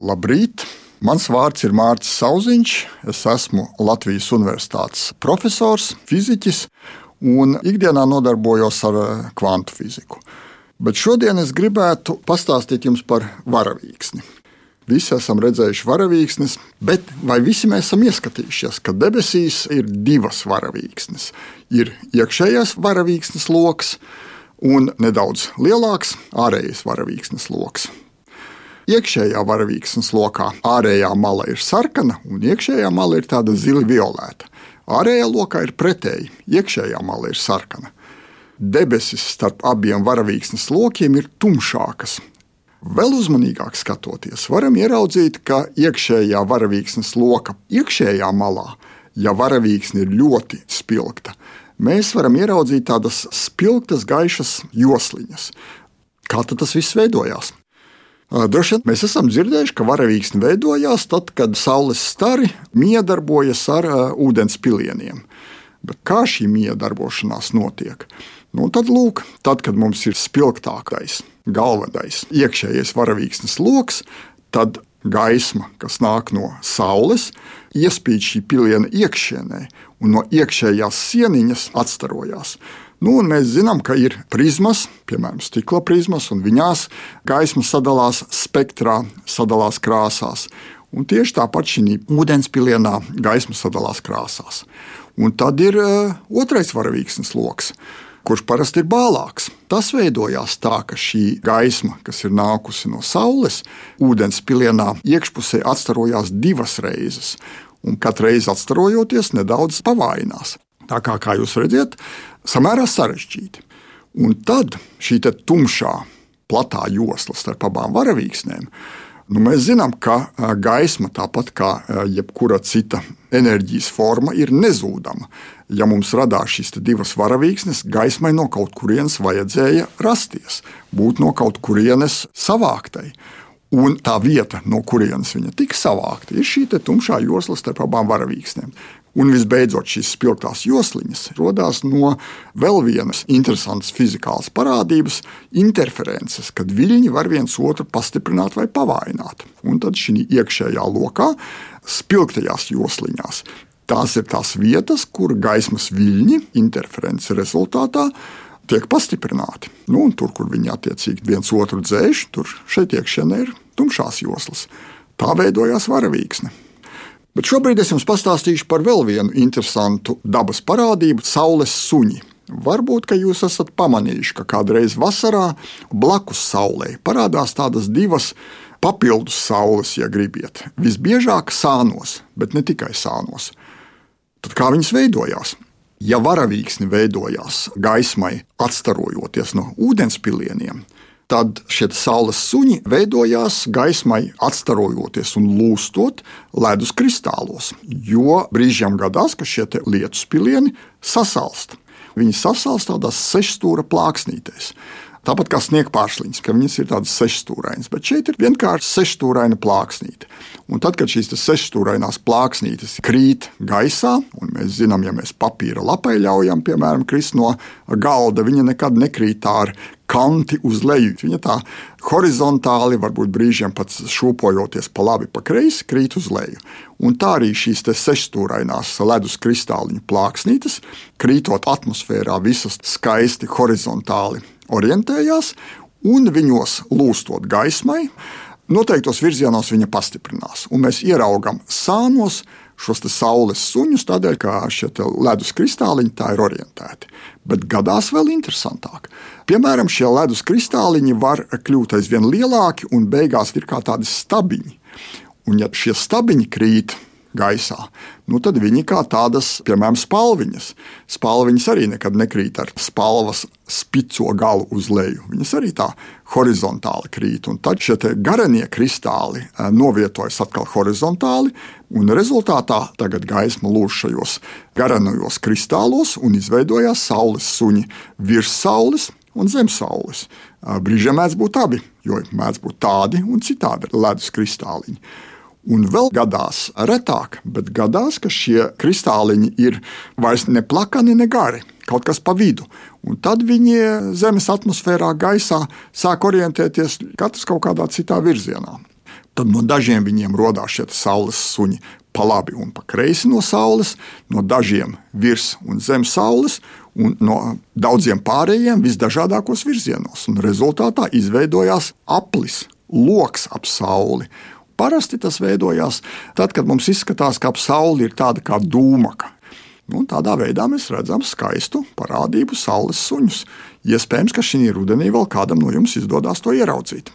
Labrīt! Mans vārds ir Mārcis Kalniņš. Es esmu Latvijas Universitātes profesors, fiziķis un ikdienā nodarbojos ar eh, kvantu fiziku. Bet šodien es gribētu pastāstīt jums par varavīksni. Visi esam redzējuši varavīksnes, bet vai visi mēs esam ieskatījušies, ka debesīs ir divas varavīksnes? Ir iekšējais varavīksnes lokus un nedaudz lielāks ārējais varavīksnes lokus. Iekšējā varavīksnes lokā ārējā mala ir sarkana, un iekšējā mala ir tāda zili violēta. Ārējā lokā ir pretēji, iekšējā mala ir sarkana. Debesis starp abiem varavīksnes lokiem ir tumšākas, Vēl uzmanīgāk skatoties, varam ieraudzīt, ka iekšējā varavīksnes loka iekšējā malā, ja varavīksne ir ļoti spilgta, mēs varam ieraudzīt tādas spilgtas, gaišas josliņas. Kā tas viss veidojās? Droši vien mēs esam dzirdējuši, ka varavīksne veidojās tad, kad saules stari miedarbojas ar uh, ūdens pilieniem. Bet kā šī miedarbošanās notiek? Nu, tad, lūk, tad, kad mums ir spilgtākais galvenais iekšējais varavīksnes lokus, tad gaisma, kas nāk no saules, iespīd šī piliena iekšienē, un no iekšējās sieniņas atstarojās. Nu, mēs zinām, ka ir prizmas, piemēram, stikla prizmas, un viņās gaisma sadalās spektrā, sadalās krāsās. Un tieši tāpat šī ūdenspilienā gaisma sadalās krāsās. Un tad ir uh, otrais varavīksnes lokus kurš parasti ir bālāks. Tas veidojās tā, ka šī gaisma, kas ir nākusi no Saules, ūdens pilienā iekšpusē atstarojās divas reizes, un katru reizi atstarojoties nedaudz pavājinās. Tā kā, kā jūs redzat, samērā sarežģīti. Un tad šī tumšā, platā josla starp abām varavīksnēm Nu, mēs zinām, ka gaisma, tāpat kā jebkura cita enerģijas forma, ir nezūdama. Ja mums radās šīs divas varavīksnes, gaismai no kaut kurienes vajadzēja rasties, būt no kaut kurienes savāktai. Un tā vieta, no kurienes viņa tika savākta, ir šī tumšā josla starp abām varavīksnēm. Un visbeidzot, šīs spilgtās josliņas radās no vēl vienas interesantas fizikālas parādības - interferences, kad viļņi var viens otru pastiprināt vai pavājināt. Un tad šī iekšējā lokā, spilgtajās josliņās, tās ir tās vietas, kur gaismas viļņi interferences rezultātā tiek pastiprināti. Nu, tur, kur viņi attiecīgi viens otru dzēš, tur šeit iekšienē ir tumšās joslas. Tā veidojās varavīksne. Bet šobrīd es jums pastāstīšu par vēl vienu interesantu dabas parādību - saules suņi. Varbūt, jūs esat pamanījuši, ka kādreiz vasarā blakus saulē parādās tādas divas papildus saules, ja gribiet. Visbiežāk sānos, bet ne tikai sānos. Tad kā viņas veidojās? Ja varavīksni veidojās gaismai, atstarojoties no ūdenspilieniem, tad šie saules suņi veidojās gaismai atstarojoties un lūstot ledus kristālos. Jo brīžiem gadās, ka šie lietus pilieni sasalst. Viņi sasalst tādās sešstūra plāksnītēs. Tāpat kā sniega pārsliņas, ka viņas ir tādas sešstūrainas, bet šeit ir vienkārši sešstūraina plāksnīte. Un tad, kad šīs sešstūrainās plāksnītes krīt gaisā, un mēs zinām, ja mēs papīra lapai ļaujam, piemēram, krist no galda, viņa nekad nekrīt ar kanti uz leju. Viņa tā horizontāli, varbūt brīžiem pat šūpojoties pa labi, pa kreisi, krīt uz leju. Un tā arī šīs sešstūrainās ledus kristāliņu plāksnītes, krītot atmosfērā, visas skaisti horizontāli orientējās, un viņos lūstot gaismai, noteiktos virzienos viņa pastiprinās. Un mēs ieraugām sānos šos saules suņus, tādēļ, ka šie ledus kristāliņi tā ir orientēti. Bet gadās vēl interesantāk. Piemēram, šie ledus kristāliņi var kļūt aizvien lielāki un beigās ir kā tādi stabiņi. Un, ja šie stabiņi krīt gaisā, nu tad viņi kā tādas, piemēram, spalviņas. Spalviņas arī nekad nekrīt ar spalvas spico galu uz leju. Viņas arī tā horizontāli krīt. Un tad šie garenie kristāli eh, novietojas atkal horizontāli, un rezultātā tagad gaisma lūž šajos garanajos kristālos un izveidojās saules suņi virs saules un zem saules. Brīžiem mēdz būt abi, jo mēdz būt tādi un citādi ledus kristāliņi. Un vēl gadās, retāk, bet gadās, ka šie kristāliņi ir vairs ne plakani, ne gari, kaut kas pa vidu. Un tad viņi Zemes atmosfērā, gaisā sāk orientēties katrs kaut kādā citā virzienā. Tad no dažiem viņiem radās šie saules suņi pa labi un pa kreisi no saules, no dažiem virs un zem saules, un no daudziem pārējiem visdažādākos virzienos. Un rezultātā izveidojās aplis, loks ap sauli. Parasti tas veidojās tad, kad mums izskatās, ka ap sauli ir tāda kā dūmaka. Un tādā veidā mēs redzam skaistu parādību saules suņus. Iespējams, ka šī rudenī vēl kādam no jums izdodas to ieraudzīt.